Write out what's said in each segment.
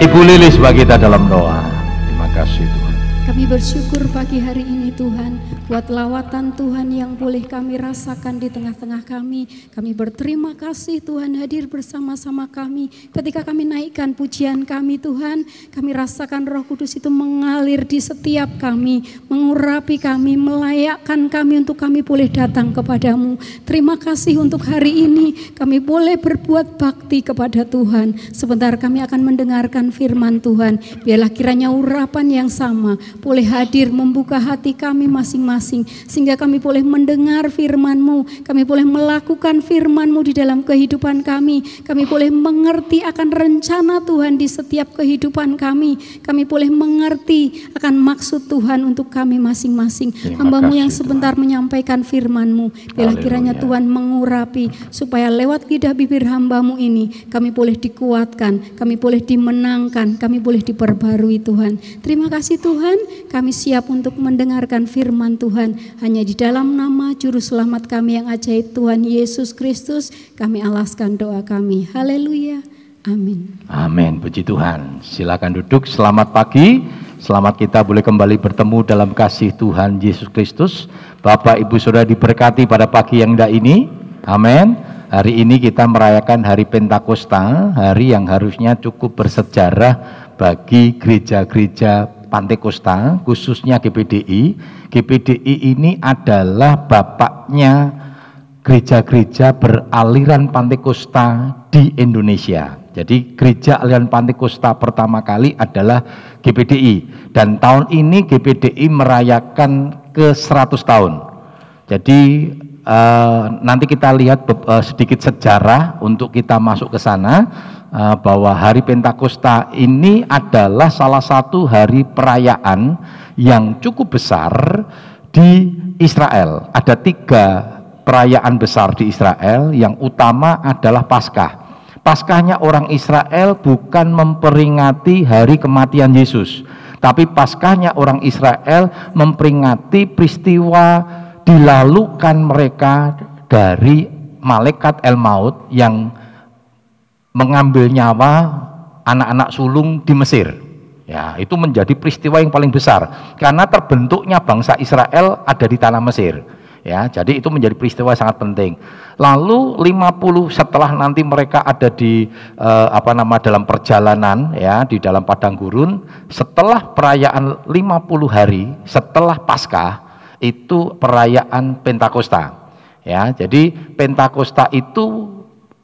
Ibu Lilis bagi kita dalam doa. Terima kasih Tuhan. Kami bersyukur pagi hari ini Tuhan buat lawatan Tuhan yang boleh kami rasakan di tengah-tengah kami. Kami berterima kasih Tuhan hadir bersama-sama kami. Ketika kami naikkan pujian kami Tuhan, kami rasakan roh kudus itu mengalir di setiap kami. Mengurapi kami, melayakkan kami untuk kami boleh datang kepadamu. Terima kasih untuk hari ini kami boleh berbuat bakti kepada Tuhan. Sebentar kami akan mendengarkan firman Tuhan. Biarlah kiranya urapan yang sama boleh hadir membuka hati kami masing-masing sehingga kami boleh mendengar firman-Mu, kami boleh melakukan firman-Mu di dalam kehidupan kami, kami boleh mengerti akan rencana Tuhan di setiap kehidupan kami, kami boleh mengerti akan maksud Tuhan untuk kami masing-masing. Hamba-Mu yang sebentar Tuhan. menyampaikan firman-Mu, biarlah kiranya Tuhan mengurapi supaya lewat lidah bibir hamba-Mu ini kami boleh dikuatkan, kami boleh dimenangkan, kami boleh diperbarui Tuhan. Terima kasih Tuhan, kami siap untuk mendengarkan firman Tuhan. Hanya di dalam nama Juru Selamat kami yang ajaib Tuhan Yesus Kristus, kami alaskan doa kami. Haleluya. Amin. Amin. Puji Tuhan. Silakan duduk. Selamat pagi. Selamat kita boleh kembali bertemu dalam kasih Tuhan Yesus Kristus. Bapak Ibu Saudara diberkati pada pagi yang indah ini. Amin. Hari ini kita merayakan hari Pentakosta, hari yang harusnya cukup bersejarah bagi gereja-gereja Pantai Kosta, khususnya GPDI. GPDI ini adalah bapaknya gereja-gereja beraliran Pantai Kosta di Indonesia. Jadi gereja aliran Pantai Kosta pertama kali adalah GPDI dan tahun ini GPDI merayakan ke 100 tahun. Jadi uh, nanti kita lihat uh, sedikit sejarah untuk kita masuk ke sana Eh, bahwa hari Pentakosta ini adalah salah satu hari perayaan yang cukup besar di Israel. Ada tiga perayaan besar di Israel, yang utama adalah Paskah. Paskahnya orang Israel bukan memperingati hari kematian Yesus, tapi Paskahnya orang Israel memperingati peristiwa dilalukan mereka dari malaikat El Maut yang mengambil nyawa anak-anak sulung di Mesir. Ya, itu menjadi peristiwa yang paling besar karena terbentuknya bangsa Israel ada di tanah Mesir. Ya, jadi itu menjadi peristiwa sangat penting. Lalu 50 setelah nanti mereka ada di eh, apa nama dalam perjalanan ya di dalam padang gurun, setelah perayaan 50 hari setelah Paskah itu perayaan Pentakosta. Ya, jadi Pentakosta itu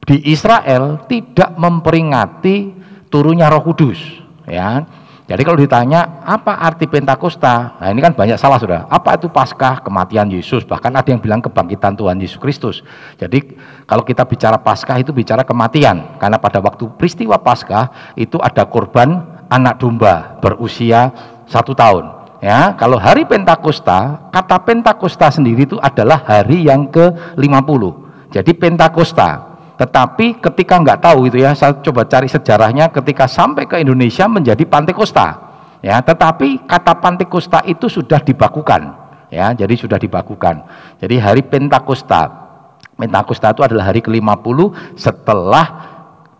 di Israel tidak memperingati turunnya Roh Kudus, ya. Jadi kalau ditanya apa arti Pentakosta, nah ini kan banyak salah sudah. Apa itu Paskah kematian Yesus? Bahkan ada yang bilang kebangkitan Tuhan Yesus Kristus. Jadi kalau kita bicara Paskah itu bicara kematian, karena pada waktu peristiwa Paskah itu ada korban anak domba berusia satu tahun. Ya, kalau hari Pentakosta, kata Pentakosta sendiri itu adalah hari yang ke 50. Jadi Pentakosta tetapi ketika nggak tahu itu ya, saya coba cari sejarahnya ketika sampai ke Indonesia menjadi Pantekosta. Ya, tetapi kata Pantekosta itu sudah dibakukan. Ya, jadi sudah dibakukan. Jadi hari Pentakosta. Pentakosta itu adalah hari ke-50 setelah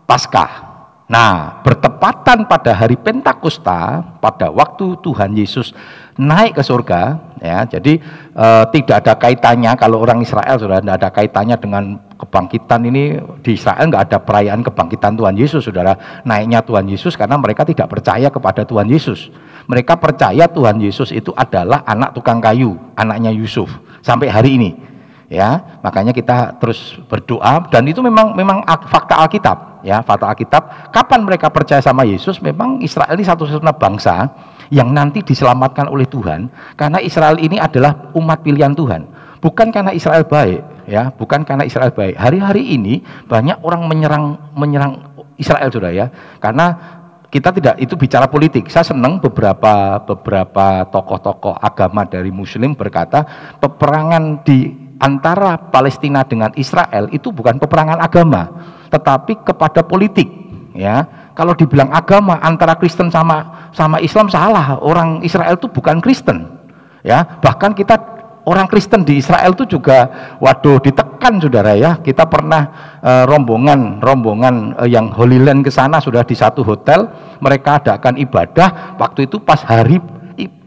Paskah. Nah, bertepatan pada hari Pentakosta, pada waktu Tuhan Yesus naik ke surga, ya, jadi e, tidak ada kaitannya kalau orang Israel sudah tidak ada kaitannya dengan kebangkitan ini di Israel nggak ada perayaan kebangkitan Tuhan Yesus, saudara. Naiknya Tuhan Yesus karena mereka tidak percaya kepada Tuhan Yesus. Mereka percaya Tuhan Yesus itu adalah anak tukang kayu, anaknya Yusuf sampai hari ini. Ya, makanya kita terus berdoa dan itu memang memang fakta Alkitab, ya, fakta Alkitab. Kapan mereka percaya sama Yesus? Memang Israel ini satu-satunya bangsa yang nanti diselamatkan oleh Tuhan karena Israel ini adalah umat pilihan Tuhan. Bukan karena Israel baik, ya, bukan karena Israel baik. Hari-hari ini banyak orang menyerang menyerang Israel sudah ya, karena kita tidak itu bicara politik. Saya senang beberapa beberapa tokoh-tokoh agama dari Muslim berkata peperangan di antara Palestina dengan Israel itu bukan peperangan agama, tetapi kepada politik. Ya, kalau dibilang agama antara Kristen sama sama Islam salah. Orang Israel itu bukan Kristen. Ya, bahkan kita orang Kristen di Israel itu juga waduh ditekan saudara ya. Kita pernah uh, rombongan rombongan uh, yang Holy Land ke sana sudah di satu hotel mereka adakan ibadah. Waktu itu pas hari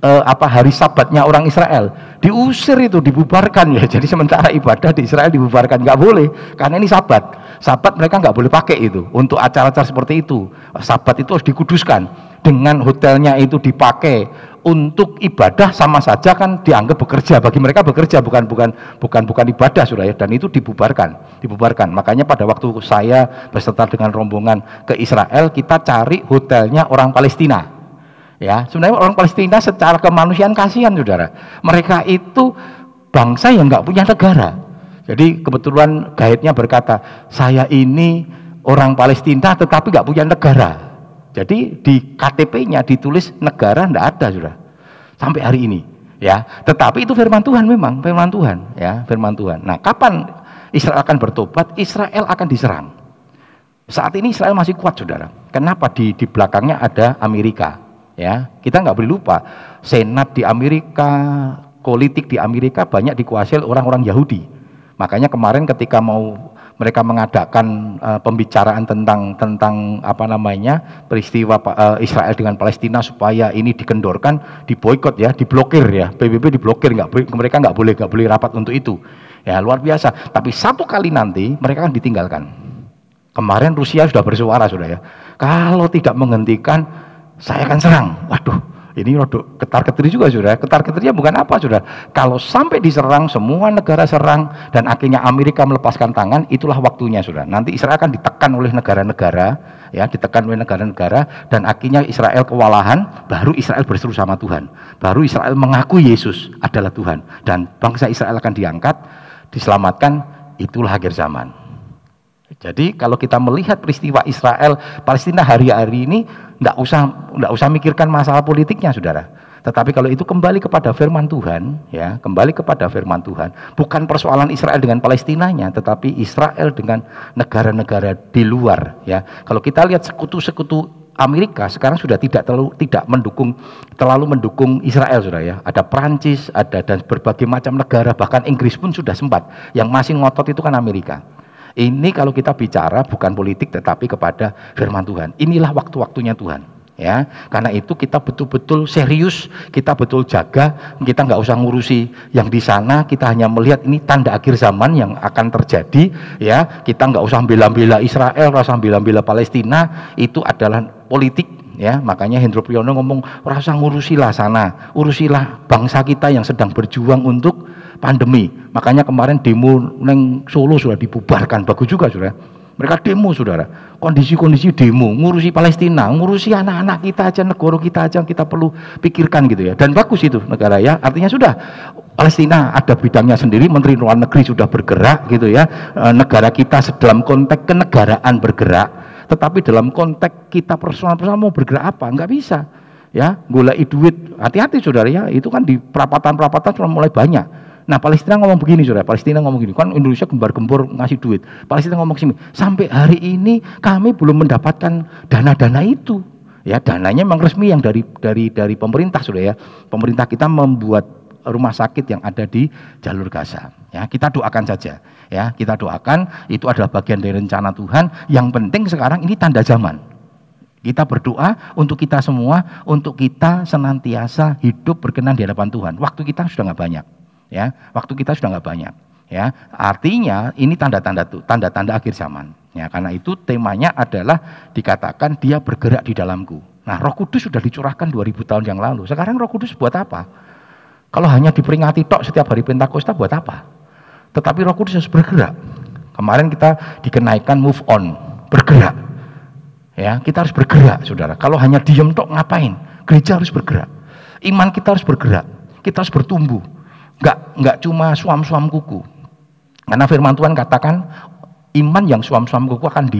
uh, apa hari sabatnya orang Israel diusir itu dibubarkan ya. Jadi sementara ibadah di Israel dibubarkan nggak boleh karena ini sabat. Sabat mereka nggak boleh pakai itu untuk acara-acara seperti itu. Sabat itu harus dikuduskan dengan hotelnya itu dipakai untuk ibadah sama saja kan dianggap bekerja. Bagi mereka bekerja bukan bukan bukan bukan ibadah sudah ya. Dan itu dibubarkan dibubarkan. Makanya pada waktu saya beserta dengan rombongan ke Israel kita cari hotelnya orang Palestina. Ya sebenarnya orang Palestina secara kemanusiaan kasihan saudara. Mereka itu bangsa yang nggak punya negara. Jadi kebetulan gaitnya berkata saya ini orang Palestina tetapi nggak punya negara jadi di KTP-nya ditulis negara tidak ada sudah sampai hari ini ya. Tetapi itu firman Tuhan memang firman Tuhan ya firman Tuhan. Nah kapan Israel akan bertobat? Israel akan diserang. Saat ini Israel masih kuat saudara. Kenapa di di belakangnya ada Amerika ya? Kita nggak boleh lupa Senat di Amerika, politik di Amerika banyak dikuasai orang-orang Yahudi. Makanya kemarin ketika mau mereka mengadakan uh, pembicaraan tentang tentang apa namanya peristiwa uh, Israel dengan Palestina supaya ini dikendorkan, diboykot ya, diblokir ya, PBB diblokir nggak mereka nggak boleh nggak boleh rapat untuk itu. Ya luar biasa. Tapi satu kali nanti mereka akan ditinggalkan. Kemarin Rusia sudah bersuara sudah ya. Kalau tidak menghentikan, saya akan serang. Waduh, ini rodok ketar ketiri juga sudah. Ketar ketirnya bukan apa sudah. Kalau sampai diserang, semua negara serang dan akhirnya Amerika melepaskan tangan, itulah waktunya sudah. Nanti Israel akan ditekan oleh negara-negara, ya ditekan oleh negara-negara dan akhirnya Israel kewalahan, baru Israel berseru sama Tuhan. Baru Israel mengaku Yesus adalah Tuhan dan bangsa Israel akan diangkat, diselamatkan. Itulah akhir zaman. Jadi kalau kita melihat peristiwa Israel Palestina hari-hari ini tidak usah tidak usah mikirkan masalah politiknya saudara. Tetapi kalau itu kembali kepada firman Tuhan, ya kembali kepada firman Tuhan, bukan persoalan Israel dengan Palestinanya, tetapi Israel dengan negara-negara di luar, ya. Kalau kita lihat sekutu-sekutu Amerika sekarang sudah tidak terlalu tidak mendukung terlalu mendukung Israel sudah ya. Ada Prancis, ada dan berbagai macam negara, bahkan Inggris pun sudah sempat. Yang masih ngotot itu kan Amerika. Ini kalau kita bicara bukan politik tetapi kepada firman Tuhan. Inilah waktu-waktunya Tuhan. Ya, karena itu kita betul-betul serius, kita betul jaga, kita nggak usah ngurusi yang di sana, kita hanya melihat ini tanda akhir zaman yang akan terjadi, ya, kita nggak usah bela-bela Israel, usah bela-bela Palestina, itu adalah politik, ya, makanya Hendro Priyono ngomong, rasa ngurusilah sana, urusilah bangsa kita yang sedang berjuang untuk pandemi. Makanya kemarin demo neng Solo sudah dibubarkan, bagus juga sudah. Mereka demo saudara, kondisi-kondisi demo, ngurusi Palestina, ngurusi anak-anak kita aja, negara kita aja kita perlu pikirkan gitu ya. Dan bagus itu negara ya, artinya sudah Palestina ada bidangnya sendiri, Menteri Luar Negeri sudah bergerak gitu ya. E, negara kita dalam konteks kenegaraan bergerak, tetapi dalam konteks kita personal-personal mau bergerak apa? Enggak bisa. Ya, golek duit, hati-hati saudara ya, itu kan di perapatan-perapatan sudah mulai banyak Nah Palestina ngomong begini saudara, Palestina ngomong begini, kan Indonesia gembar-gembor ngasih duit. Palestina ngomong sini, sampai hari ini kami belum mendapatkan dana-dana itu. Ya dananya memang resmi yang dari dari dari pemerintah sudah ya. Pemerintah kita membuat rumah sakit yang ada di jalur Gaza. Ya, kita doakan saja. Ya, kita doakan itu adalah bagian dari rencana Tuhan. Yang penting sekarang ini tanda zaman. Kita berdoa untuk kita semua, untuk kita senantiasa hidup berkenan di hadapan Tuhan. Waktu kita sudah nggak banyak ya waktu kita sudah nggak banyak. Ya artinya ini tanda-tanda tanda-tanda akhir zaman. Ya karena itu temanya adalah dikatakan dia bergerak di dalamku. Nah Roh Kudus sudah dicurahkan 2000 tahun yang lalu. Sekarang Roh Kudus buat apa? Kalau hanya diperingati tok setiap hari Pentakosta buat apa? Tetapi Roh Kudus harus bergerak. Kemarin kita dikenaikan move on bergerak. Ya kita harus bergerak saudara. Kalau hanya diem tok ngapain? Gereja harus bergerak. Iman kita harus bergerak. Kita harus bertumbuh Enggak, enggak cuma suam-suam kuku. Karena firman Tuhan katakan iman yang suam-suam kuku akan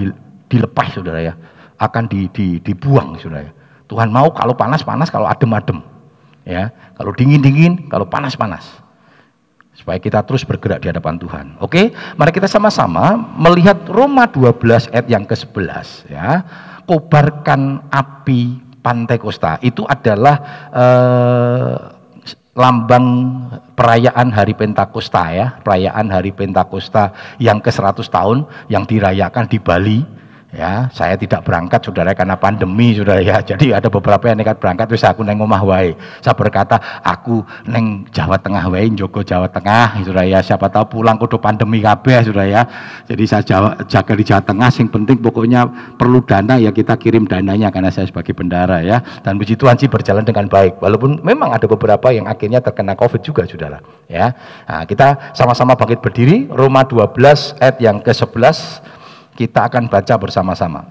dilepas saudara ya. Akan di, di, dibuang saudara ya. Tuhan mau kalau panas-panas, kalau adem-adem. Ya, kalau dingin-dingin, kalau panas-panas. Supaya kita terus bergerak di hadapan Tuhan. Oke, mari kita sama-sama melihat Roma 12 ayat yang ke-11 ya. Kobarkan api Pantai Kosta. Itu adalah eh, lambang perayaan hari Pentakosta ya, perayaan hari Pentakosta yang ke-100 tahun yang dirayakan di Bali ya saya tidak berangkat saudara karena pandemi saudara ya. Jadi ada beberapa yang nekat berangkat terus aku neng omah wae. Saya berkata aku neng Jawa Tengah wae Joko Jawa Tengah saudara ya. Siapa tahu pulang kudu pandemi kabeh saudara ya. Jadi saya Jawa, jaga di Jawa Tengah sing penting pokoknya perlu dana ya kita kirim dananya karena saya sebagai bendara ya. Dan puji Tuhan sih berjalan dengan baik walaupun memang ada beberapa yang akhirnya terkena covid juga saudara ya. Nah, kita sama-sama bangkit berdiri Roma 12 ayat yang ke-11 kita akan baca bersama-sama.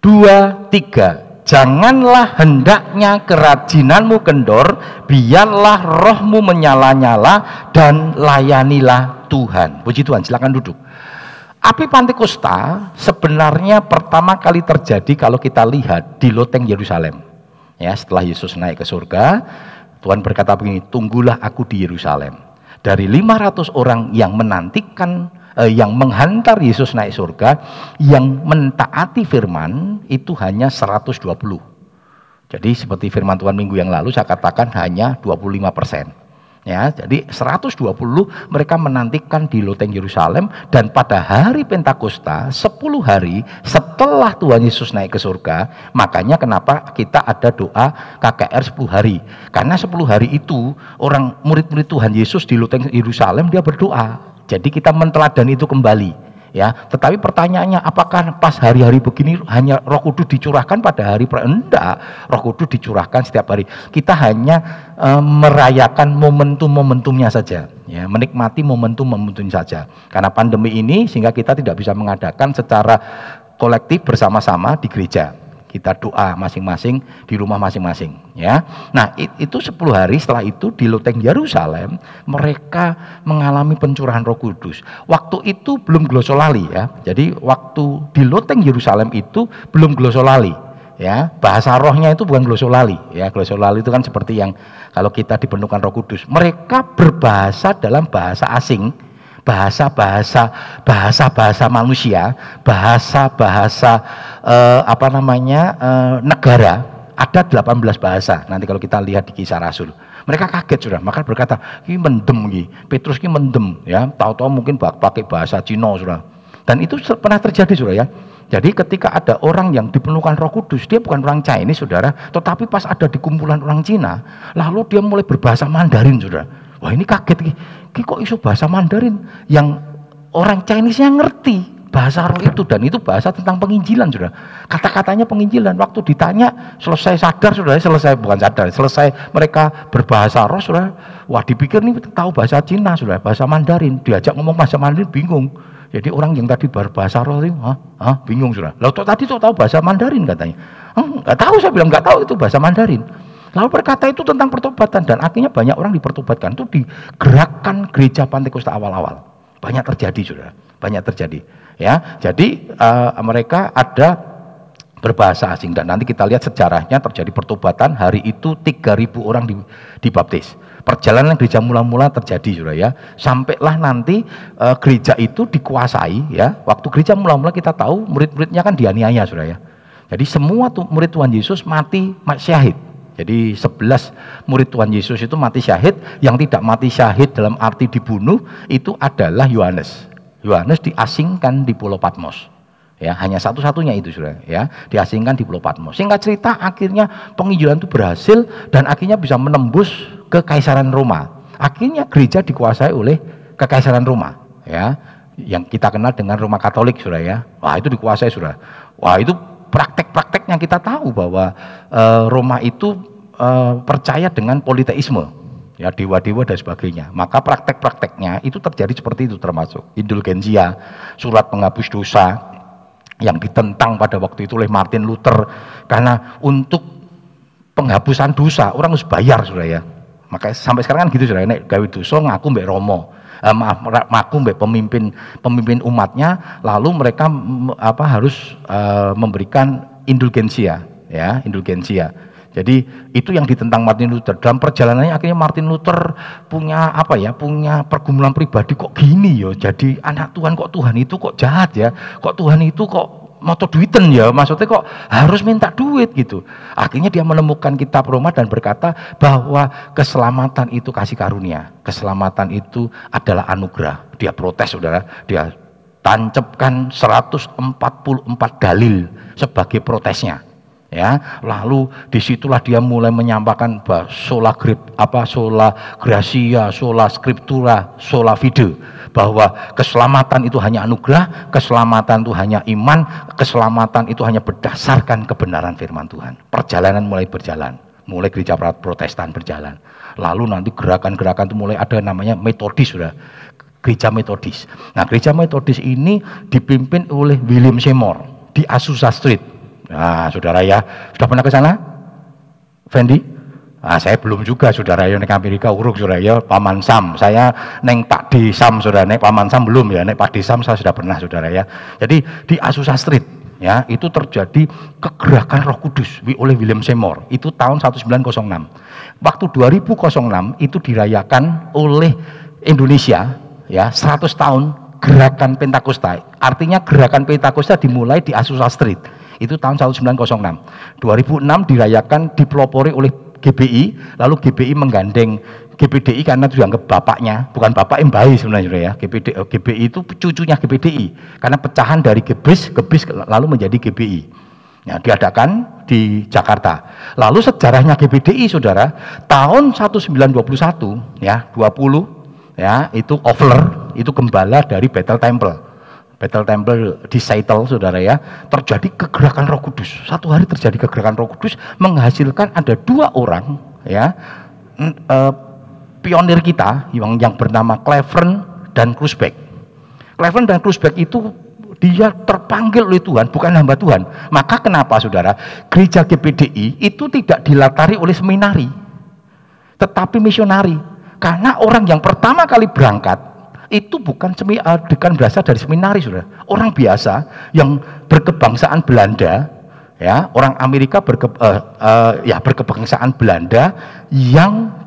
Dua, tiga. Janganlah hendaknya kerajinanmu kendor, biarlah rohmu menyala-nyala dan layanilah Tuhan. Puji Tuhan, silakan duduk. Api Pantikosta sebenarnya pertama kali terjadi kalau kita lihat di loteng Yerusalem. Ya, setelah Yesus naik ke surga, Tuhan berkata begini, "Tunggulah aku di Yerusalem." Dari 500 orang yang menantikan yang menghantar Yesus naik surga yang mentaati firman itu hanya 120 jadi seperti firman Tuhan minggu yang lalu saya katakan hanya 25 persen Ya, jadi 120 mereka menantikan di loteng Yerusalem dan pada hari Pentakosta 10 hari setelah Tuhan Yesus naik ke surga, makanya kenapa kita ada doa KKR 10 hari. Karena 10 hari itu orang murid-murid Tuhan Yesus di loteng Yerusalem dia berdoa. Jadi kita menteladani itu kembali ya. Tetapi pertanyaannya apakah pas hari-hari begini hanya Roh Kudus dicurahkan pada hari enggak, Roh Kudus dicurahkan setiap hari. Kita hanya e, merayakan momentum-momentumnya saja, ya, menikmati momentum-momentumnya saja. Karena pandemi ini sehingga kita tidak bisa mengadakan secara kolektif bersama-sama di gereja kita doa masing-masing di rumah masing-masing ya. Nah, itu 10 hari setelah itu di loteng Yerusalem mereka mengalami pencurahan Roh Kudus. Waktu itu belum glosolali ya. Jadi waktu di loteng Yerusalem itu belum glosolali ya. Bahasa rohnya itu bukan glosolali ya. Glosolali itu kan seperti yang kalau kita dipenuhkan Roh Kudus. Mereka berbahasa dalam bahasa asing bahasa-bahasa bahasa-bahasa manusia, bahasa-bahasa eh, apa namanya eh, negara ada 18 bahasa. Nanti kalau kita lihat di kisah Rasul. Mereka kaget sudah, maka berkata, ini mendem ini, Petrus ini mendem ya, tahu-tahu mungkin pakai bahasa Cina sudah. Dan itu pernah terjadi sudah ya. Jadi ketika ada orang yang dipenuhkan Roh Kudus, dia bukan orang Chinese saudara, tetapi pas ada di kumpulan orang Cina, lalu dia mulai berbahasa Mandarin saudara. Wah ini kaget, kok isu bahasa Mandarin yang orang Chinese yang ngerti bahasa roh itu dan itu bahasa tentang penginjilan sudah kata-katanya penginjilan. Waktu ditanya selesai sadar sudah selesai bukan sadar selesai mereka berbahasa roh sudah wah dipikir nih tahu bahasa Cina sudah bahasa Mandarin. Diajak ngomong bahasa Mandarin bingung. Jadi orang yang tadi berbahasa roh itu ah, ah bingung sudah lalu tadi tuh tahu bahasa Mandarin katanya. Nggak tahu saya bilang. Nggak tahu itu bahasa Mandarin Lalu berkata itu tentang pertobatan dan akhirnya banyak orang dipertobatkan itu digerakkan gereja Pantekosta awal-awal. Banyak terjadi sudah, banyak terjadi. Ya, jadi uh, mereka ada berbahasa asing dan nanti kita lihat sejarahnya terjadi pertobatan hari itu 3000 orang dibaptis. Perjalanan gereja mula-mula terjadi sudah ya. Sampailah nanti uh, gereja itu dikuasai ya. Waktu gereja mula-mula kita tahu murid-muridnya kan dianiaya sudah ya. Jadi semua tuh murid Tuhan Yesus mati syahid jadi 11 murid Tuhan Yesus itu mati syahid, yang tidak mati syahid dalam arti dibunuh itu adalah Yohanes. Yohanes diasingkan di Pulau Patmos. Ya, hanya satu-satunya itu sudah ya, diasingkan di Pulau Patmos. Singkat cerita akhirnya penginjilan itu berhasil dan akhirnya bisa menembus ke Kaisaran Roma. Akhirnya gereja dikuasai oleh Kekaisaran Roma, ya. Yang kita kenal dengan Roma Katolik sudah ya. Wah, itu dikuasai sudah. Wah, itu praktek-praktek yang kita tahu bahwa uh, Roma itu uh, percaya dengan politeisme. Ya dewa-dewa dan sebagainya. Maka praktek-prakteknya itu terjadi seperti itu termasuk. Indulgensia surat penghapus dosa yang ditentang pada waktu itu oleh Martin Luther. Karena untuk penghapusan dosa orang harus bayar sudah ya. Maka sampai sekarang kan gitu sudah nek gawe dosa ngaku mbek Romo. Eh, maaf ngaku mbek pemimpin pemimpin umatnya lalu mereka apa harus uh, memberikan indulgensia ya indulgensia jadi itu yang ditentang Martin Luther. Dalam perjalanannya akhirnya Martin Luther punya apa ya, punya pergumulan pribadi kok gini yo. Jadi anak Tuhan kok Tuhan itu kok jahat ya, kok Tuhan itu kok moto duiten ya? Maksudnya kok harus minta duit gitu. Akhirnya dia menemukan kitab Roma dan berkata bahwa keselamatan itu kasih karunia. Keselamatan itu adalah anugerah. Dia protes saudara. Dia tancapkan 144 dalil sebagai protesnya ya lalu di situlah dia mulai menyampaikan bahwa sola grip apa sola gracia sola scriptura sola fide. Bahwa keselamatan itu hanya anugerah keselamatan itu hanya iman keselamatan itu hanya berdasarkan kebenaran firman Tuhan. Perjalanan mulai berjalan mulai gereja protestan berjalan. Lalu nanti gerakan-gerakan itu mulai ada namanya metodis sudah. Gereja metodis. Nah gereja metodis ini dipimpin oleh William Seymour di Azusa Street Nah, saudara ya, sudah pernah ke sana? Fendi? Nah, saya belum juga saudara ya, naik Amerika uruk saudara ya, Paman Sam. Saya neng Pak di Sam saudara, naik Paman Sam belum ya, naik Pak di Sam saya sudah pernah saudara ya. Jadi di Azusa Street ya, itu terjadi kegerakan Roh Kudus oleh William Seymour. Itu tahun 1906. Waktu 2006 itu dirayakan oleh Indonesia ya 100 tahun gerakan Pentakosta. Artinya gerakan Pentakosta dimulai di Azusa Street itu tahun 1906. 2006 dirayakan dipelopori oleh GBI, lalu GBI menggandeng GPDI karena dianggap bapaknya, bukan bapak yang baik sebenarnya ya. GPD, GBI itu cucunya GPDI karena pecahan dari GBIS, GBIS lalu menjadi GBI. Ya, diadakan di Jakarta. Lalu sejarahnya GBDI Saudara, tahun 1921 ya, 20 ya, itu Ovler, itu gembala dari Battle Temple Battle Temple di Seattle, saudara ya, terjadi kegerakan Roh Kudus. Satu hari terjadi kegerakan Roh Kudus menghasilkan ada dua orang, ya, uh, pionir kita yang yang bernama Cleveren dan Krusbeck. Cleveren dan Krusbeck itu dia terpanggil oleh Tuhan, bukan hamba Tuhan. Maka kenapa saudara, gereja GPDI itu tidak dilatari oleh seminari, tetapi misionari. Karena orang yang pertama kali berangkat itu bukan semi adegan berasal dari seminari sudah orang biasa yang berkebangsaan Belanda ya orang Amerika berke, uh, uh, ya berkebangsaan Belanda yang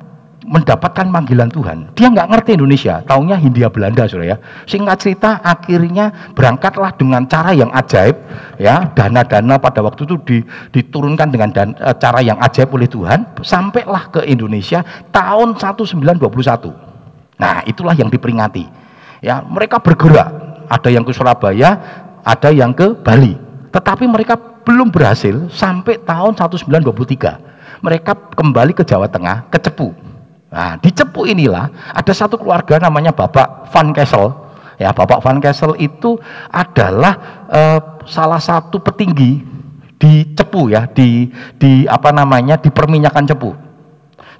mendapatkan panggilan Tuhan. Dia nggak ngerti Indonesia taunya Hindia Belanda sudah ya. Singkat cerita akhirnya berangkatlah dengan cara yang ajaib ya. Dana-dana pada waktu itu diturunkan dengan dan, cara yang ajaib oleh Tuhan sampailah ke Indonesia tahun 1921 Nah, itulah yang diperingati. Ya, mereka bergerak. Ada yang ke Surabaya, ada yang ke Bali. Tetapi mereka belum berhasil sampai tahun 1923. Mereka kembali ke Jawa Tengah, ke Cepu. Nah, di Cepu inilah ada satu keluarga namanya Bapak Van Kessel. Ya, Bapak Van Kessel itu adalah eh, salah satu petinggi di Cepu ya, di di apa namanya? di perminyakan Cepu.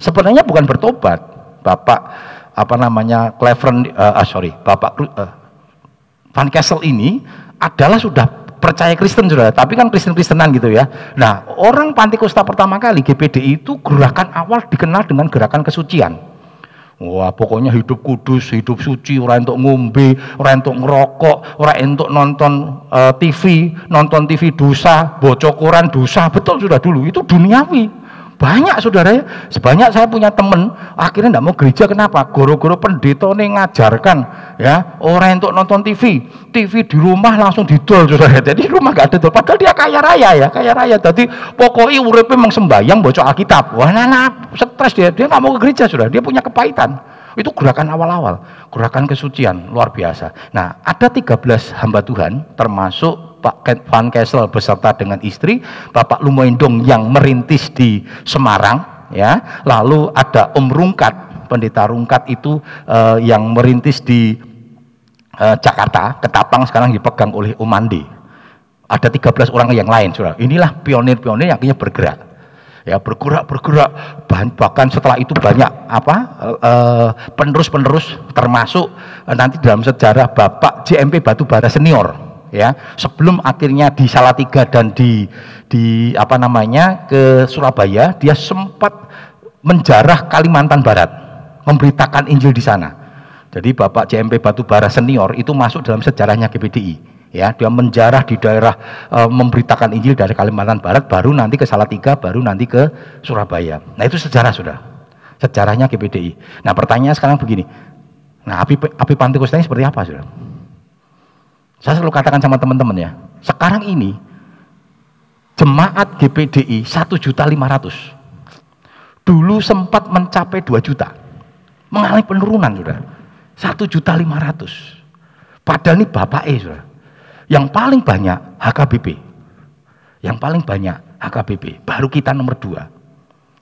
Sebenarnya bukan bertobat. Bapak apa namanya Cleveland uh, uh, sorry Bapak uh, Van Kessel ini adalah sudah percaya Kristen sudah, tapi kan Kristen-Kristenan gitu ya. Nah, orang Pantikosta pertama kali GPD itu gerakan awal dikenal dengan gerakan kesucian. Wah, pokoknya hidup kudus, hidup suci, orang untuk ngombe, orang untuk ngerokok, orang untuk nonton uh, TV, nonton TV dosa, bocokoran dosa, betul sudah dulu itu duniawi. Banyak saudara ya, sebanyak saya punya teman, akhirnya tidak mau gereja kenapa? Goro-goro pendeta nih ngajarkan ya orang untuk nonton TV, TV di rumah langsung didol saudara. Jadi rumah gak ada padahal dia kaya raya ya, kaya raya. Jadi pokoknya urip memang sembahyang bocor Alkitab. Wah, nah, nah stres dia, dia nggak mau ke gereja saudara, dia punya kepahitan. Itu gerakan awal-awal, gerakan kesucian luar biasa. Nah, ada 13 hamba Tuhan termasuk Pak Van Kessel beserta dengan istri, Bapak Lumoindong yang merintis di Semarang, ya. Lalu ada Om Rungkat, pendeta Rungkat itu uh, yang merintis di uh, Jakarta, Ketapang sekarang dipegang oleh Om Mandi. Ada 13 orang yang lain, Saudara. Inilah pionir-pionir yang akhirnya bergerak. Ya, bergerak bergerak bahkan setelah itu banyak apa uh, penerus-penerus termasuk nanti dalam sejarah Bapak JMP Batubara senior ya sebelum akhirnya di Salatiga dan di di apa namanya ke Surabaya dia sempat menjarah Kalimantan Barat memberitakan Injil di sana. Jadi Bapak JMP Batubara senior itu masuk dalam sejarahnya GPDI ya. Dia menjarah di daerah e, memberitakan Injil dari Kalimantan Barat baru nanti ke Salatiga baru nanti ke Surabaya. Nah itu sejarah sudah. Sejarahnya GPDI nah pertanyaan sekarang begini. Nah api api ini seperti apa sudah saya selalu katakan sama teman-teman ya, Sekarang ini jemaat GPDI 1 juta 500. Dulu sempat mencapai 2 juta. Mengalami penurunan sudah. 1 juta 500. Padahal ini Bapak E sudah. Yang paling banyak HKBP. Yang paling banyak HKBP. Baru kita nomor 2.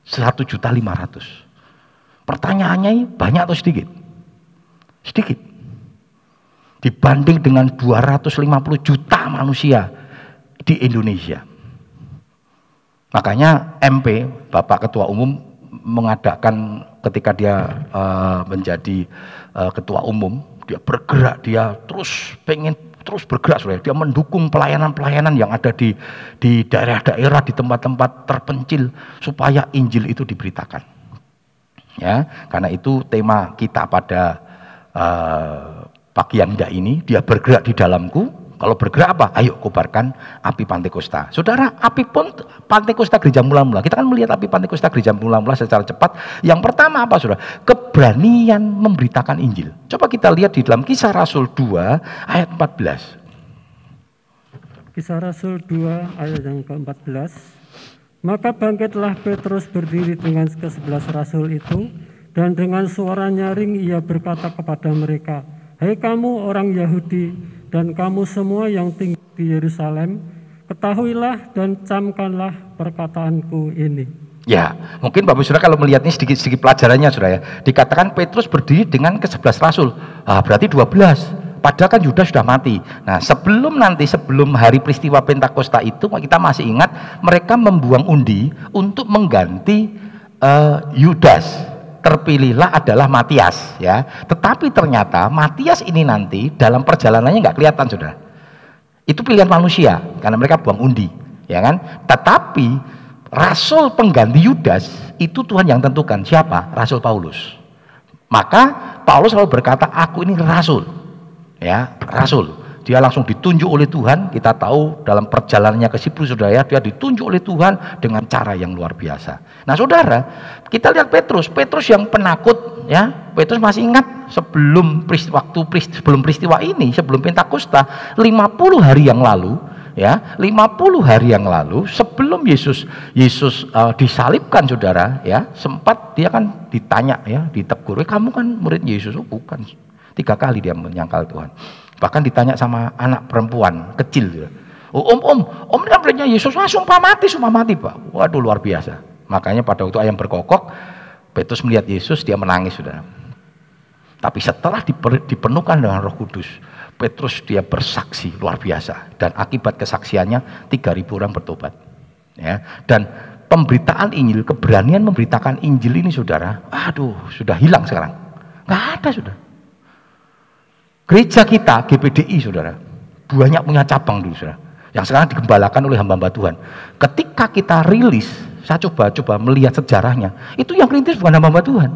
1 juta 500. Pertanyaannya banyak atau sedikit? Sedikit. Dibanding dengan 250 juta manusia di Indonesia. Makanya MP, Bapak Ketua Umum mengadakan ketika dia uh, menjadi uh, ketua umum, dia bergerak, dia terus pengen terus bergerak saudara. Dia mendukung pelayanan-pelayanan yang ada di di daerah-daerah di tempat-tempat terpencil supaya Injil itu diberitakan. Ya, karena itu tema kita pada uh, pagi yang indah ini, dia bergerak di dalamku, kalau bergerak apa? Ayo kobarkan api Pantekosta. Saudara, api pun Pantekosta gereja mula-mula. Kita kan melihat api Pantekosta gereja mula-mula secara cepat. Yang pertama apa saudara? Keberanian memberitakan Injil. Coba kita lihat di dalam kisah Rasul 2 ayat 14. Kisah Rasul 2 ayat yang ke-14. Maka bangkitlah Petrus berdiri dengan ke-11 Rasul itu dan dengan suara nyaring ia berkata kepada mereka, Hei kamu orang Yahudi dan kamu semua yang tinggal di Yerusalem, ketahuilah dan camkanlah perkataanku ini. Ya, mungkin Bapak Saudara kalau melihat ini sedikit-sedikit pelajarannya Saudara ya. Dikatakan Petrus berdiri dengan ke-11 rasul. Ah, berarti 12. Padahal kan Yudas sudah mati. Nah, sebelum nanti sebelum hari peristiwa Pentakosta itu kita masih ingat mereka membuang undi untuk mengganti uh, Yudas terpilihlah adalah Matias ya. Tetapi ternyata Matias ini nanti dalam perjalanannya nggak kelihatan sudah. Itu pilihan manusia karena mereka buang undi, ya kan? Tetapi rasul pengganti Yudas itu Tuhan yang tentukan siapa? Rasul Paulus. Maka Paulus selalu berkata, "Aku ini rasul." Ya, rasul dia langsung ditunjuk oleh Tuhan. Kita tahu dalam perjalanannya ke Siprus, saudara ya, dia ditunjuk oleh Tuhan dengan cara yang luar biasa. Nah, saudara, kita lihat Petrus. Petrus yang penakut, ya. Petrus masih ingat sebelum peristiwa, waktu sebelum peristiwa ini, sebelum Pentakosta, 50 hari yang lalu, ya 50 hari yang lalu sebelum Yesus Yesus uh, disalibkan saudara ya sempat dia kan ditanya ya ditegur eh, kamu kan murid Yesus oh bukan tiga kali dia menyangkal Tuhan Bahkan ditanya sama anak perempuan kecil. Oh, om, om, om ini muridnya Yesus, wah sumpah mati, sumpah mati Pak. Waduh luar biasa. Makanya pada waktu ayam berkokok, Petrus melihat Yesus, dia menangis sudah. Tapi setelah dipenuhkan dengan roh kudus, Petrus dia bersaksi luar biasa. Dan akibat kesaksiannya 3000 orang bertobat. Ya. Dan pemberitaan Injil, keberanian memberitakan Injil ini saudara, aduh sudah hilang sekarang. Nggak ada sudah. Gereja kita, GPDI saudara, banyak punya cabang dulu saudara. Yang sekarang digembalakan oleh hamba-hamba Tuhan. Ketika kita rilis, saya coba-coba melihat sejarahnya, itu yang rintis bukan hamba-hamba Tuhan.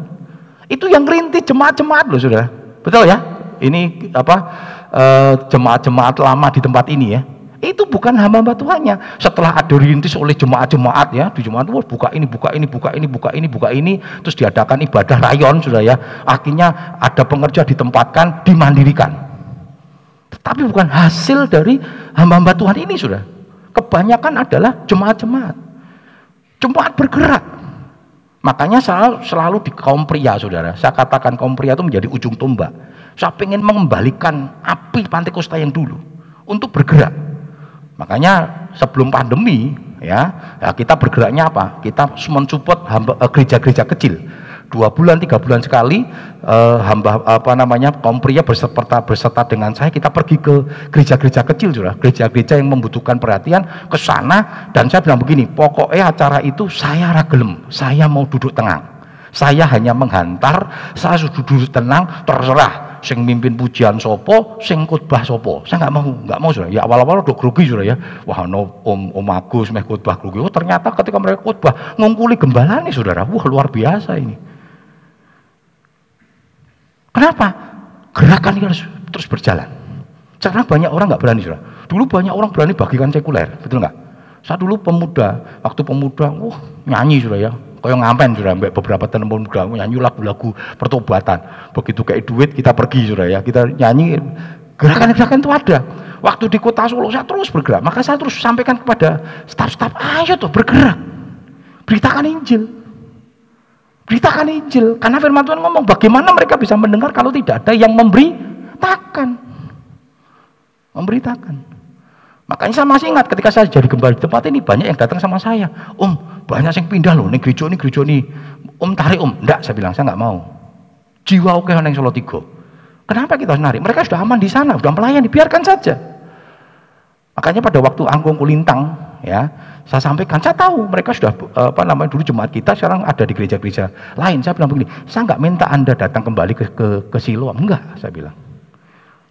Itu yang rintis jemaat-jemaat loh saudara. Betul ya? Ini apa eh, jemaat-jemaat lama di tempat ini ya itu bukan hamba-hamba Tuhannya. Setelah ada rintis oleh jemaat-jemaat ya, di jemaat itu buka ini, buka ini, buka ini, buka ini, buka ini, terus diadakan ibadah rayon sudah ya. Akhirnya ada pengerja ditempatkan, dimandirikan. Tetapi bukan hasil dari hamba-hamba Tuhan ini sudah. Kebanyakan adalah jemaat-jemaat. Jemaat bergerak. Makanya selalu, selalu di kaum pria saudara. Saya katakan kaum pria itu menjadi ujung tombak. Saya ingin mengembalikan api pantai Kosta yang dulu untuk bergerak Makanya sebelum pandemi ya, ya kita bergeraknya apa? Kita mensupport eh, gereja-gereja kecil. Dua bulan, tiga bulan sekali eh, hamba apa namanya kaum pria berserta berserta dengan saya kita pergi ke gereja-gereja kecil sudah, gereja-gereja yang membutuhkan perhatian ke sana dan saya bilang begini, pokoknya acara itu saya ragelem, saya mau duduk tenang. Saya hanya menghantar, saya sudah duduk tenang, terserah sing mimpin pujian sopo, sing khotbah sopo. Saya nggak mau, nggak mau sudah. Ya awal-awal udah grogi sudah ya. Wah no, om om Agus meh khotbah grogi. Oh ternyata ketika mereka khotbah ngungkuli gembala nih saudara. Wah luar biasa ini. Kenapa? Gerakan ini harus terus berjalan. Karena banyak orang nggak berani saudara. Dulu banyak orang berani bagikan sekuler, betul nggak? Saya dulu pemuda, waktu pemuda, wah nyanyi sudah ya, Kaya ngamen sudah mbak beberapa teman muda nyanyi lagu-lagu pertobatan. Begitu kayak duit kita pergi sudah ya, kita nyanyi gerakan-gerakan itu ada. Waktu di kota Solo saya terus bergerak. Maka saya terus sampaikan kepada staf-staf, ayo tuh bergerak. Beritakan Injil. Beritakan Injil. Karena firman Tuhan ngomong, bagaimana mereka bisa mendengar kalau tidak ada yang memberitakan. Memberitakan. Makanya saya masih ingat ketika saya jadi gembala di tempat ini banyak yang datang sama saya. Om, banyak yang pindah loh, nih gereja ini gereja ini. Om tarik om, enggak saya bilang saya enggak mau. Jiwa oke yang Solo Tigo. Kenapa kita harus narik? Mereka sudah aman di sana, sudah melayani, biarkan saja. Makanya pada waktu angkung kulintang, ya, saya sampaikan, saya tahu mereka sudah apa namanya dulu jemaat kita sekarang ada di gereja-gereja lain. Saya bilang begini, saya enggak minta anda datang kembali ke ke, ke Siloam, enggak, saya bilang.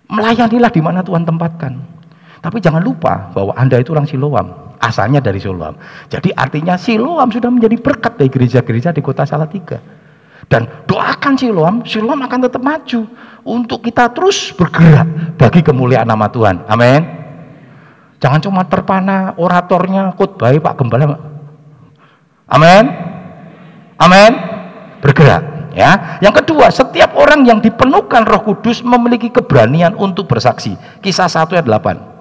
Melayanilah di mana Tuhan tempatkan. Tapi jangan lupa bahwa Anda itu orang Siloam, asalnya dari Siloam. Jadi artinya Siloam sudah menjadi berkat dari gereja-gereja di kota Salatiga. Dan doakan Siloam, Siloam akan tetap maju untuk kita terus bergerak bagi kemuliaan nama Tuhan. Amin. Jangan cuma terpana oratornya khotbah Pak Gembala. Amin. Amin. Bergerak ya. Yang kedua, setiap orang yang dipenuhkan Roh Kudus memiliki keberanian untuk bersaksi. Kisah 1 ayat 8.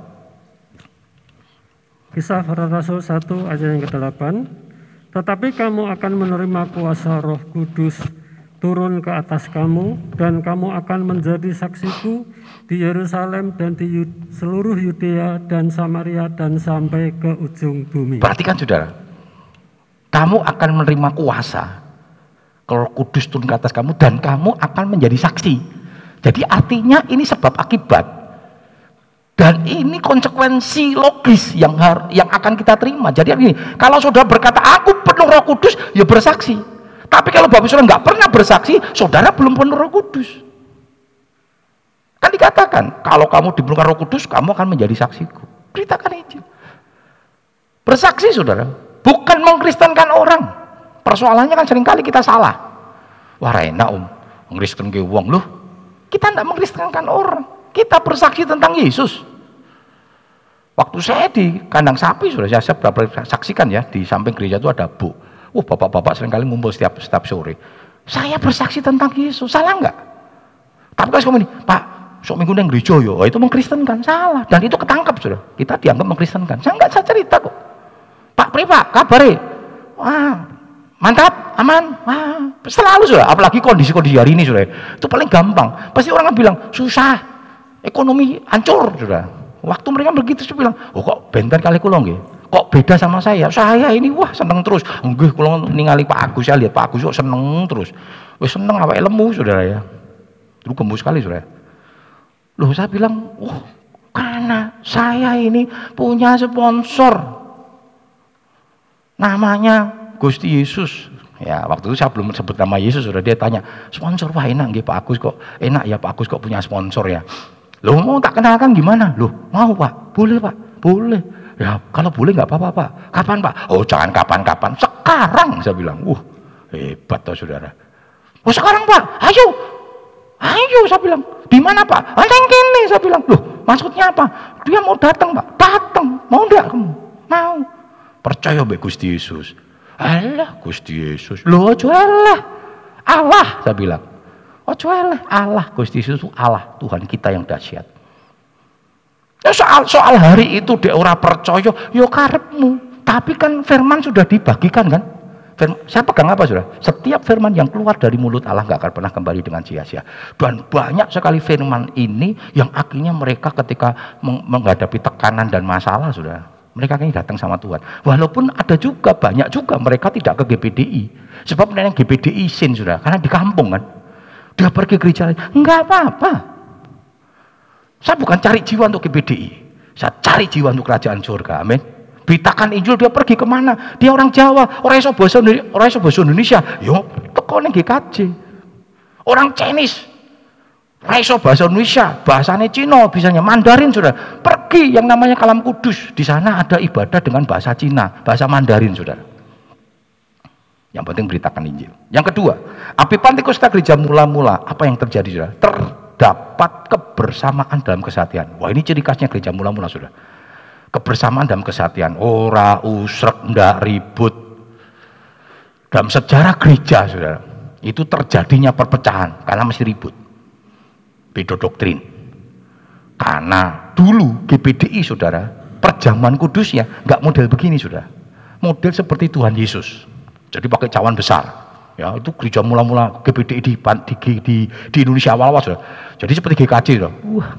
Kisah para Rasul 1 ayat yang ke-8 Tetapi kamu akan menerima kuasa roh kudus turun ke atas kamu dan kamu akan menjadi saksiku di Yerusalem dan di seluruh Yudea dan Samaria dan sampai ke ujung bumi. Perhatikan saudara, kamu akan menerima kuasa kalau kudus turun ke atas kamu dan kamu akan menjadi saksi. Jadi artinya ini sebab akibat dan ini konsekuensi logis yang har, yang akan kita terima. Jadi ini, kalau saudara berkata aku penuh Roh Kudus, ya bersaksi. Tapi kalau Bapak Saudara nggak pernah bersaksi, saudara belum penuh Roh Kudus. Kan dikatakan, kalau kamu dipenuhkan Roh Kudus, kamu akan menjadi saksiku. Beritakan Injil. Bersaksi saudara, bukan mengkristenkan orang. Persoalannya kan sering kali kita salah. Wah enak om, mengkristen ke uang loh. Kita tidak mengkristenkan orang. Kita bersaksi tentang Yesus. Waktu saya di kandang sapi sudah saya beberapa saksikan ya di samping gereja itu ada bu. Wah bapak-bapak sering kali ngumpul setiap setiap sore. Saya bersaksi tentang Yesus, salah enggak? Tapi kalau ini, Pak, sok minggu neng gereja yo, itu mengkristenkan, salah. Dan itu ketangkap sudah. Kita dianggap mengkristenkan. Saya enggak saya cerita kok. Pak Pri Pak, kabare. Wah, mantap, aman, wah, selalu sudah. Apalagi kondisi-kondisi hari ini sudah. Itu paling gampang. Pasti orang bilang susah, ekonomi hancur sudah. Waktu mereka begitu saya bilang, oh kok benten kali kulong nggih. Kok beda sama saya? Saya ini wah seneng terus. Nggih kula ningali Pak Agus saya lihat Pak Agus kok seneng terus. Wis seneng apa lemu Saudara ya. Dulu gembus sekali Saudara. Loh saya bilang, "Oh, karena saya ini punya sponsor. Namanya Gusti Yesus. Ya, waktu itu saya belum sebut nama Yesus, sudah dia tanya, sponsor wah enak nggih Pak Agus kok, enak ya Pak Agus kok punya sponsor ya. Loh mau tak kenalkan gimana? Loh mau pak? Boleh pak? Boleh. Ya kalau boleh nggak apa-apa pak. Kapan pak? Oh jangan kapan-kapan. Sekarang saya bilang. Wah hebat toh saudara. Oh sekarang pak? Ayo. Ayo saya bilang. Di mana pak? Anteng kini saya bilang. Loh maksudnya apa? Dia mau datang pak. Datang. Mau enggak kamu? Mau. Percaya be Gusti Yesus. Allah Gusti Yesus. Loh jualah. Allah saya bilang. Ojo eleh, Allah Gusti Yesus Allah Tuhan kita yang dahsyat. Ya soal soal hari itu dia ora percaya, yo karepmu. Tapi kan firman sudah dibagikan kan? Firman, saya pegang apa sudah? Setiap firman yang keluar dari mulut Allah nggak akan pernah kembali dengan sia-sia. Dan banyak sekali firman ini yang akhirnya mereka ketika menghadapi tekanan dan masalah sudah mereka ini datang sama Tuhan. Walaupun ada juga banyak juga mereka tidak ke GPDI. Sebab yang GPDI sin sudah, karena di kampung kan. Dia pergi gereja lain. Enggak apa-apa. Saya bukan cari jiwa untuk KBDI. Saya cari jiwa untuk kerajaan surga. Amin. Beritakan Injil dia pergi ke mana? Dia orang Jawa, orang iso bahasa orang iso bahasa Indonesia. Yo, teko ning GKJ. Orang Chinese, orang iso bahasa Indonesia, bahasanya Cina, bisanya Mandarin sudah. Pergi yang namanya Kalam Kudus. Di sana ada ibadah dengan bahasa Cina, bahasa Mandarin sudah. Yang penting beritakan Injil. Yang kedua, api Pantikosta gereja mula-mula, apa yang terjadi sudah? Terdapat kebersamaan dalam kesatian. Wah ini ciri khasnya gereja mula-mula sudah. Kebersamaan dalam kesatian. Ora usrek, ndak ribut. Dalam sejarah gereja sudah, itu terjadinya perpecahan karena mesti ribut. Beda doktrin. Karena dulu GPDI saudara, perjamuan kudusnya nggak model begini saudara. Model seperti Tuhan Yesus. Jadi pakai cawan besar. Ya, itu gereja mula-mula GPDI di, di, di, di Indonesia awal-awal saudara. Jadi seperti GKJ saudara. Wah,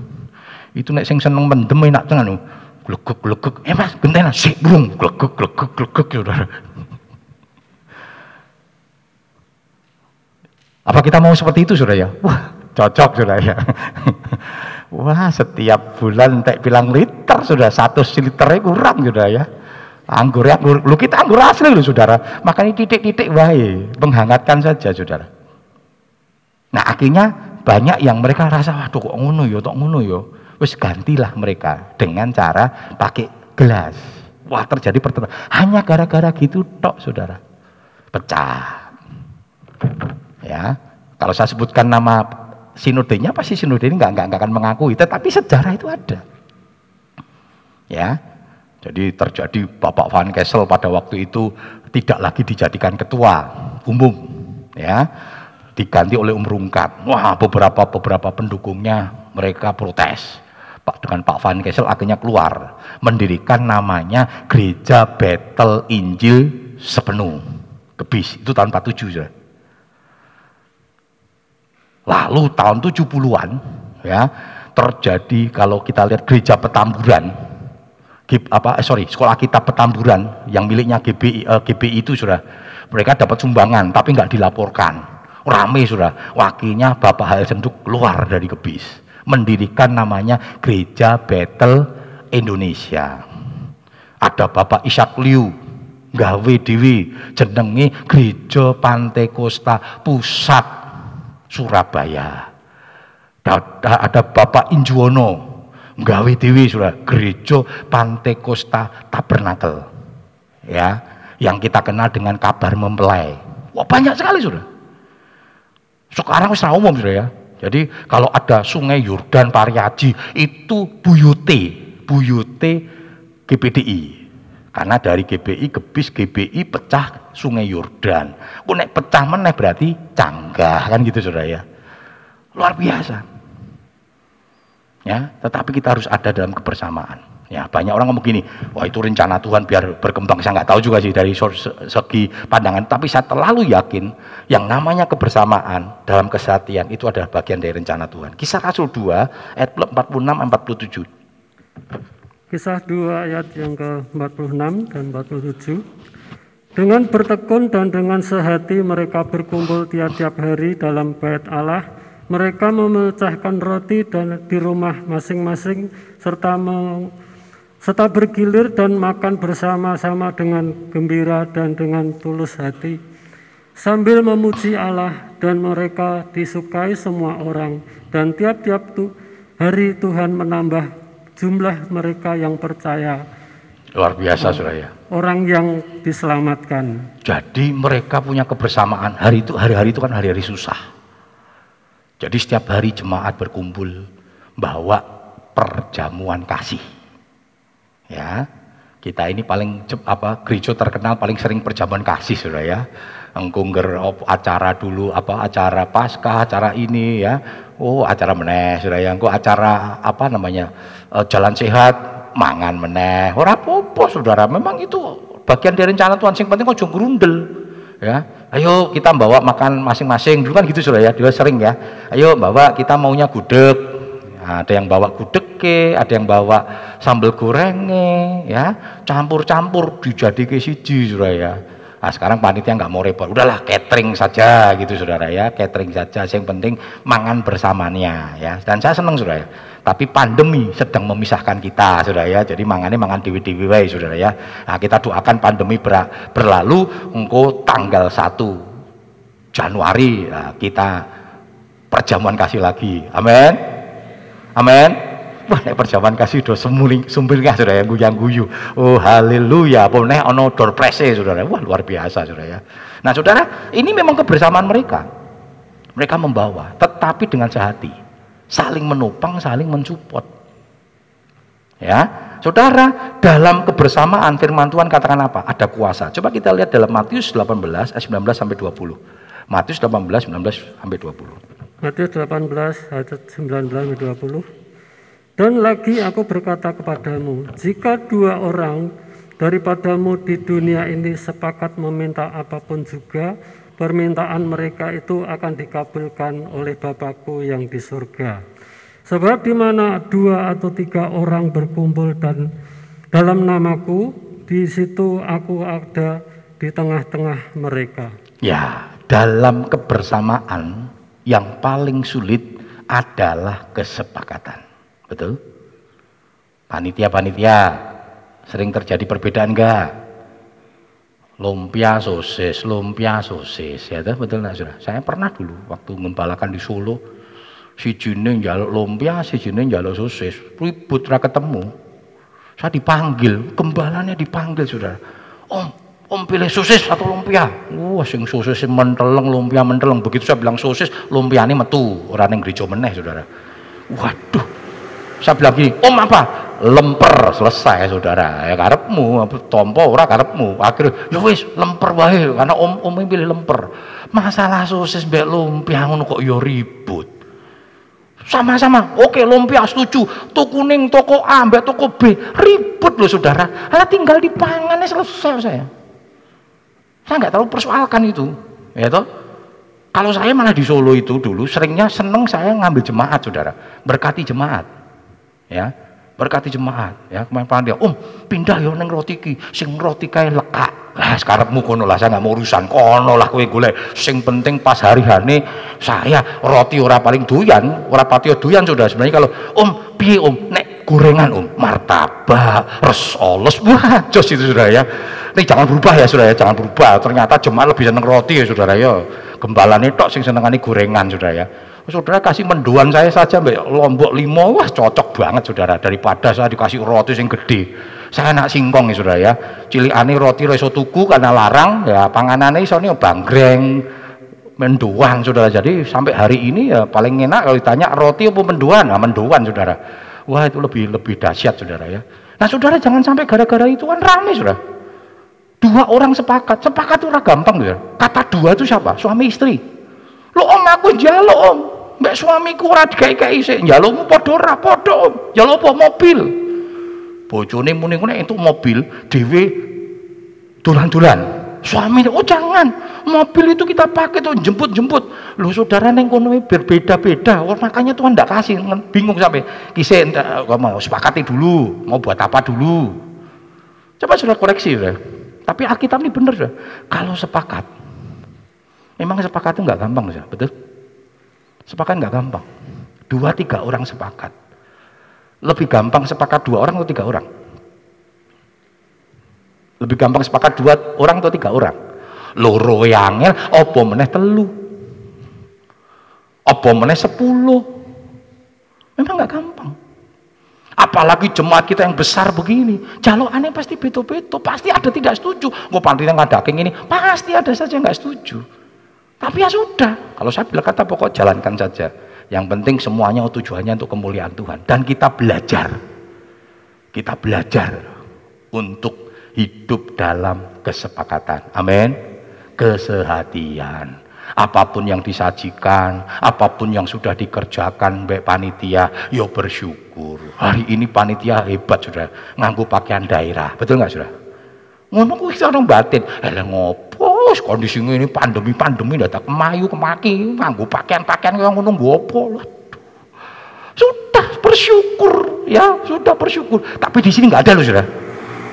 itu nek sing seneng mendem enak tenan glegek glegek. Eh mas gentena sik burung glegek glegek glegek saudara apa kita mau seperti itu saudara ya wah cocok saudara ya wah setiap bulan tak bilang liter sudah satu liternya kurang saudara ya anggur ya lu kita anggur asli loh saudara makanya titik-titik wae menghangatkan saja saudara nah akhirnya banyak yang mereka rasa waduh kok ngono yo ya, tok ngono yo ya wis gantilah mereka dengan cara pakai gelas. Wah terjadi pertemuan. Hanya gara-gara gitu tok saudara. Pecah. Ya, kalau saya sebutkan nama sinodenya pasti sinode ini nggak nggak akan mengakui, tetapi sejarah itu ada. Ya, jadi terjadi Bapak Van Kessel pada waktu itu tidak lagi dijadikan ketua umum, ya, diganti oleh Om Rungkat. Wah, beberapa beberapa pendukungnya mereka protes. Pak dengan Pak Van Kessel akhirnya keluar mendirikan namanya Gereja Battle Injil Sepenuh Kebis itu tahun 47 ya. Lalu tahun 70-an ya terjadi kalau kita lihat gereja Petamburan apa eh, sorry sekolah kita Petamburan yang miliknya GBI, eh, GBI itu sudah mereka dapat sumbangan tapi nggak dilaporkan rame sudah wakilnya Bapak Hal Senduk keluar dari Kebis mendirikan namanya Gereja Battle Indonesia. Ada Bapak Ishak Liu, gawe dewi jenenge Gereja Pantai Kosta Pusat Surabaya. Ada Bapak Injuwono, gawe dewi sudah Gereja Pantai Kosta Tabernakel. Ya, yang kita kenal dengan kabar mempelai. Wah, banyak sekali sudah. Sekarang sudah umum sudah ya. Jadi kalau ada sungai Yordan Pariaji itu buyute, buyute GPDI. Karena dari GBI gebis GBI pecah sungai Yordan. Nek pecah meneh berarti canggah kan gitu Saudara ya. Luar biasa. Ya, tetapi kita harus ada dalam kebersamaan. Ya, banyak orang ngomong gini, wah itu rencana Tuhan biar berkembang. Saya nggak tahu juga sih dari segi pandangan, tapi saya terlalu yakin yang namanya kebersamaan dalam kesatian itu adalah bagian dari rencana Tuhan. Kisah Rasul 2 ayat 46 47. Kisah 2 ayat yang ke-46 dan 47. Dengan bertekun dan dengan sehati mereka berkumpul tiap-tiap hari dalam bait Allah. Mereka memecahkan roti dan di rumah masing-masing serta serta bergilir dan makan bersama-sama dengan gembira dan dengan tulus hati, sambil memuji Allah dan mereka disukai semua orang, dan tiap-tiap hari Tuhan menambah jumlah mereka yang percaya. Luar biasa, Suraya. Orang yang diselamatkan. Jadi mereka punya kebersamaan. Hari itu hari-hari itu kan hari-hari susah. Jadi setiap hari jemaat berkumpul bawa perjamuan kasih Ya, kita ini paling apa gereja terkenal paling sering perjamuan kasih sudah ya. Engkungger acara dulu apa acara pasca acara ini ya. Oh, acara meneh sudah ya. Engko acara apa namanya? Uh, jalan sehat, mangan meneh. Ora apa Saudara. Memang itu bagian dari rencana Tuhan sing penting kok grundel. Ya, ayo kita bawa makan masing-masing dulu kan gitu sudah ya, dia sering ya. Ayo bawa kita maunya gudeg, Nah, ada yang bawa gudeg ada yang bawa sambal gorengnya, ya, campur-campur dijadi ke siji, saudara ya. Nah, sekarang panitia nggak mau repot, udahlah catering saja gitu saudara ya, catering saja. Yang penting mangan bersamanya ya. Dan saya senang saudara ya. Tapi pandemi sedang memisahkan kita saudara ya. Jadi mangannya mangan dewi dewi saudara ya. Nah, kita doakan pandemi ber berlalu, engkau tanggal 1 Januari nah, kita perjamuan kasih lagi. Amin. Amin. Nek perjamuan kasih do semuling sumpilnya Saudara yang guyang guyu. Oh, haleluya. Apa nek ono door prese Saudara. Wah, luar biasa Saudara ya. Nah, Saudara, ini memang kebersamaan mereka. Mereka membawa, tetapi dengan sehati. Saling menopang, saling mensupport. Ya, Saudara, dalam kebersamaan firman Tuhan katakan apa? Ada kuasa. Coba kita lihat dalam Matius 18 ayat 19 sampai 20. Matius 18 19 sampai 20. Matius 18 ayat 19 20. Dan lagi aku berkata kepadamu, jika dua orang daripadamu di dunia ini sepakat meminta apa pun juga, permintaan mereka itu akan dikabulkan oleh Bapakku yang di surga. Sebab di mana dua atau tiga orang berkumpul dan dalam namaku, di situ aku ada di tengah-tengah mereka. Ya, dalam kebersamaan yang paling sulit adalah kesepakatan. Betul? Panitia-panitia sering terjadi perbedaan enggak? Lumpia sosis, lumpia sosis, ya betul nggak sudah? Saya pernah dulu waktu membalakan di Solo, si jine jaluk lumpia, si jine jaluk sosis, ribut ketemu. Saya dipanggil, gembalanya dipanggil sudah. Om, om pilih sosis atau lumpia? Wah, sing sosis menteleng, lumpia menteleng. Begitu saya bilang sosis, lumpia ini metu, orang yang gereja meneh, saudara. Waduh, saya bilang gini, om apa? Lemper, selesai saudara. Ya karepmu, tompo ora karepmu. Akhirnya, ya wis lemper wae karena om om pilih lemper. Masalah sosis mbek lumpia ngono kok ya ribut. Sama-sama, oke lumpia setuju. Toko kuning, toko A, mbak toko B, ribut loh saudara. Hanya tinggal dipangannya selesai saya. Saya nggak tahu persoalkan itu, ya toh. Kalau saya malah di Solo itu dulu seringnya seneng saya ngambil jemaat saudara, berkati jemaat ya. Berkati jemaat ya. Kemarin dia om pindah ya neng roti ki sing roti kae lekak. Sekarang kono lah saya nggak mau urusan kono lah kue gule sing penting pas hari hari saya roti ora paling duyan ora patio duyan sudah sebenarnya kalau om pi om nek gorengan om martabak resolos wah jos itu sudah ya. Ini jangan berubah ya sudah ya. Jangan berubah. Ternyata jemaat lebih seneng roti ya saudara ya. Gembalane tok sing senengane gorengan sudah ya Saudara kasih menduan saya saja mbak lombok limo, wah cocok banget saudara. Daripada saya dikasih roti yang gede. Saya nak singkong ya saudara ya. Cilikane roti reso tuku karena larang, ya panganannya iso nih banggreng, menduan saudara. Jadi sampai hari ini ya paling enak kalau ditanya roti apa menduan, nah menduan saudara. Wah itu lebih lebih dahsyat saudara ya. Nah saudara jangan sampai gara-gara itu kan rame saudara. Dua orang sepakat, sepakat itu gampang saudara. Kata dua itu siapa? Suami istri. Lo om aku jalo om, mbak suamiku ora digawe-gawe sik. Njalukmu padha ora padha. Njaluk apa mobil? Bojone muni ngene itu mobil dhewe dolan-dolan. Suami oh jangan. Mobil itu kita pakai tuh jemput-jemput. Lu saudara neng kono berbeda-beda. Oh, makanya Tuhan tidak kasih. Bingung sampai kisah mau sepakati dulu. Mau buat apa dulu? Coba sudah koreksi sudah tapi Alkitab ini benar sudah kalau sepakat memang sepakat itu nggak gampang sudah betul Sepakat nggak gampang. Dua tiga orang sepakat. Lebih gampang sepakat dua orang atau tiga orang? Lebih gampang sepakat dua orang atau tiga orang? Loro yangel, opo meneh telu. Opo meneh sepuluh. Memang nggak gampang. Apalagi jemaat kita yang besar begini. Jalur aneh pasti beto-beto. Pasti ada tidak setuju. Gue pantinya nggak daging ini. Pasti ada saja nggak setuju. Tapi ya sudah, kalau saya bilang kata pokok jalankan saja. Yang penting semuanya tujuannya untuk kemuliaan Tuhan. Dan kita belajar. Kita belajar untuk hidup dalam kesepakatan. Amin. Kesehatian. Apa pun yang disajikan, apa pun yang sudah dikerjakan baik panitia, yo bersyukur. Hari ini panitia hebat sudah, nganggu pakaian daerah. Betul nggak sudah? Ngono kuwi orang batin. Eh ngopo Wes kondisi ini pandemi-pandemi datang kemayu kemaki nganggo pakaian-pakaian yang ngono nggo Sudah bersyukur ya, sudah bersyukur. Tapi di sini nggak ada loh sudah.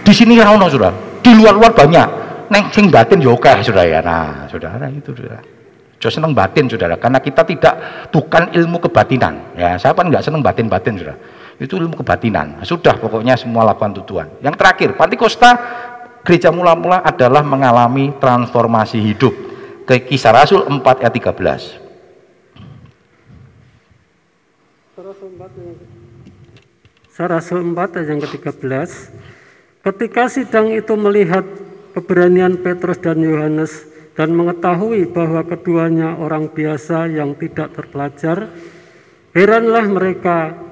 Di sini ra ono sudah. Di luar-luar banyak. Neng sing batin ya sudah ya. Nah, saudara itu sudah. Jo seneng batin saudara, karena kita tidak bukan ilmu kebatinan. Ya, saya kan nggak seneng batin-batin sudah. Itu ilmu kebatinan. Sudah pokoknya semua lakukan tujuan. Yang terakhir, Pantikosta gereja mula-mula adalah mengalami transformasi hidup. Ke kisah Rasul 4 ayat 13. Rasul 4 ayat yang ke-13 Ketika sidang itu melihat keberanian Petrus dan Yohanes dan mengetahui bahwa keduanya orang biasa yang tidak terpelajar, heranlah mereka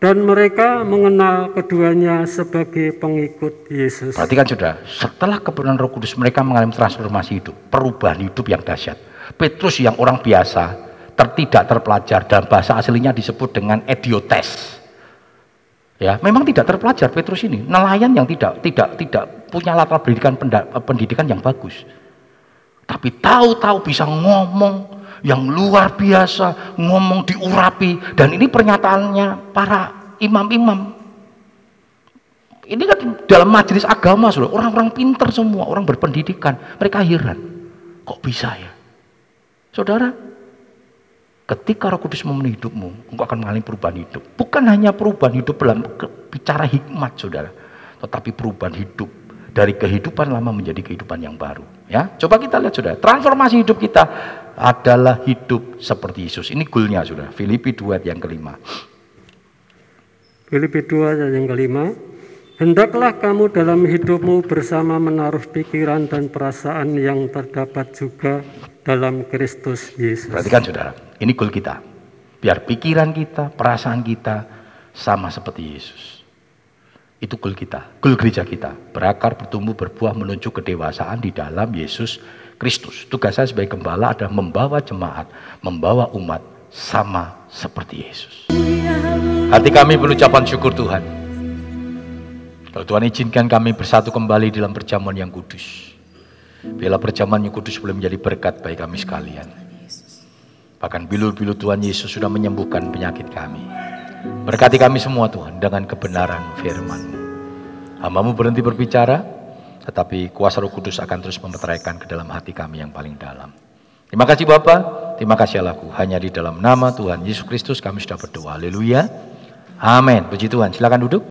dan mereka mengenal keduanya sebagai pengikut Yesus. Perhatikan sudah, setelah kebenaran Roh Kudus mereka mengalami transformasi hidup, perubahan hidup yang dahsyat. Petrus yang orang biasa, tertidak terpelajar dan bahasa aslinya disebut dengan idiotes. Ya, memang tidak terpelajar Petrus ini, nelayan yang tidak tidak tidak punya latar pendidikan pendidikan yang bagus. Tapi tahu-tahu bisa ngomong yang luar biasa, ngomong diurapi dan ini pernyataannya para imam-imam. Ini kan dalam majelis agama, orang-orang pinter semua, orang berpendidikan, mereka heran. Kok bisa ya? Saudara, ketika Roh Kudus memenuhi hidupmu, engkau akan mengalami perubahan hidup. Bukan hanya perubahan hidup dalam bicara hikmat, saudara, tetapi perubahan hidup dari kehidupan lama menjadi kehidupan yang baru. Ya, coba kita lihat saudara, transformasi hidup kita adalah hidup seperti Yesus. Ini goalnya saudara. Filipi 2 yang kelima. Filipi 2 yang kelima. Hendaklah kamu dalam hidupmu bersama menaruh pikiran dan perasaan yang terdapat juga dalam Kristus Yesus. Perhatikan saudara, ini goal kita. Biar pikiran kita, perasaan kita sama seperti Yesus. Itu goal kita, goal gereja kita. Berakar, bertumbuh, berbuah menuju kedewasaan di dalam Yesus Kristus. Tugas saya sebagai gembala adalah membawa jemaat, membawa umat sama seperti Yesus. Hati kami penucapan syukur Tuhan. Kalau Tuhan izinkan kami bersatu kembali dalam perjamuan yang kudus. Bila perjamuan yang kudus boleh menjadi berkat bagi kami sekalian. Bahkan bilur-bilur Tuhan Yesus sudah menyembuhkan penyakit kami. Berkati kami semua Tuhan dengan kebenaran firman-Mu. Hambamu berhenti berbicara, tetapi kuasa roh kudus akan terus memeteraikan ke dalam hati kami yang paling dalam. Terima kasih Bapak, terima kasih Allahku. Hanya di dalam nama Tuhan Yesus Kristus kami sudah berdoa. Haleluya. Amin. Puji Tuhan. Silakan duduk.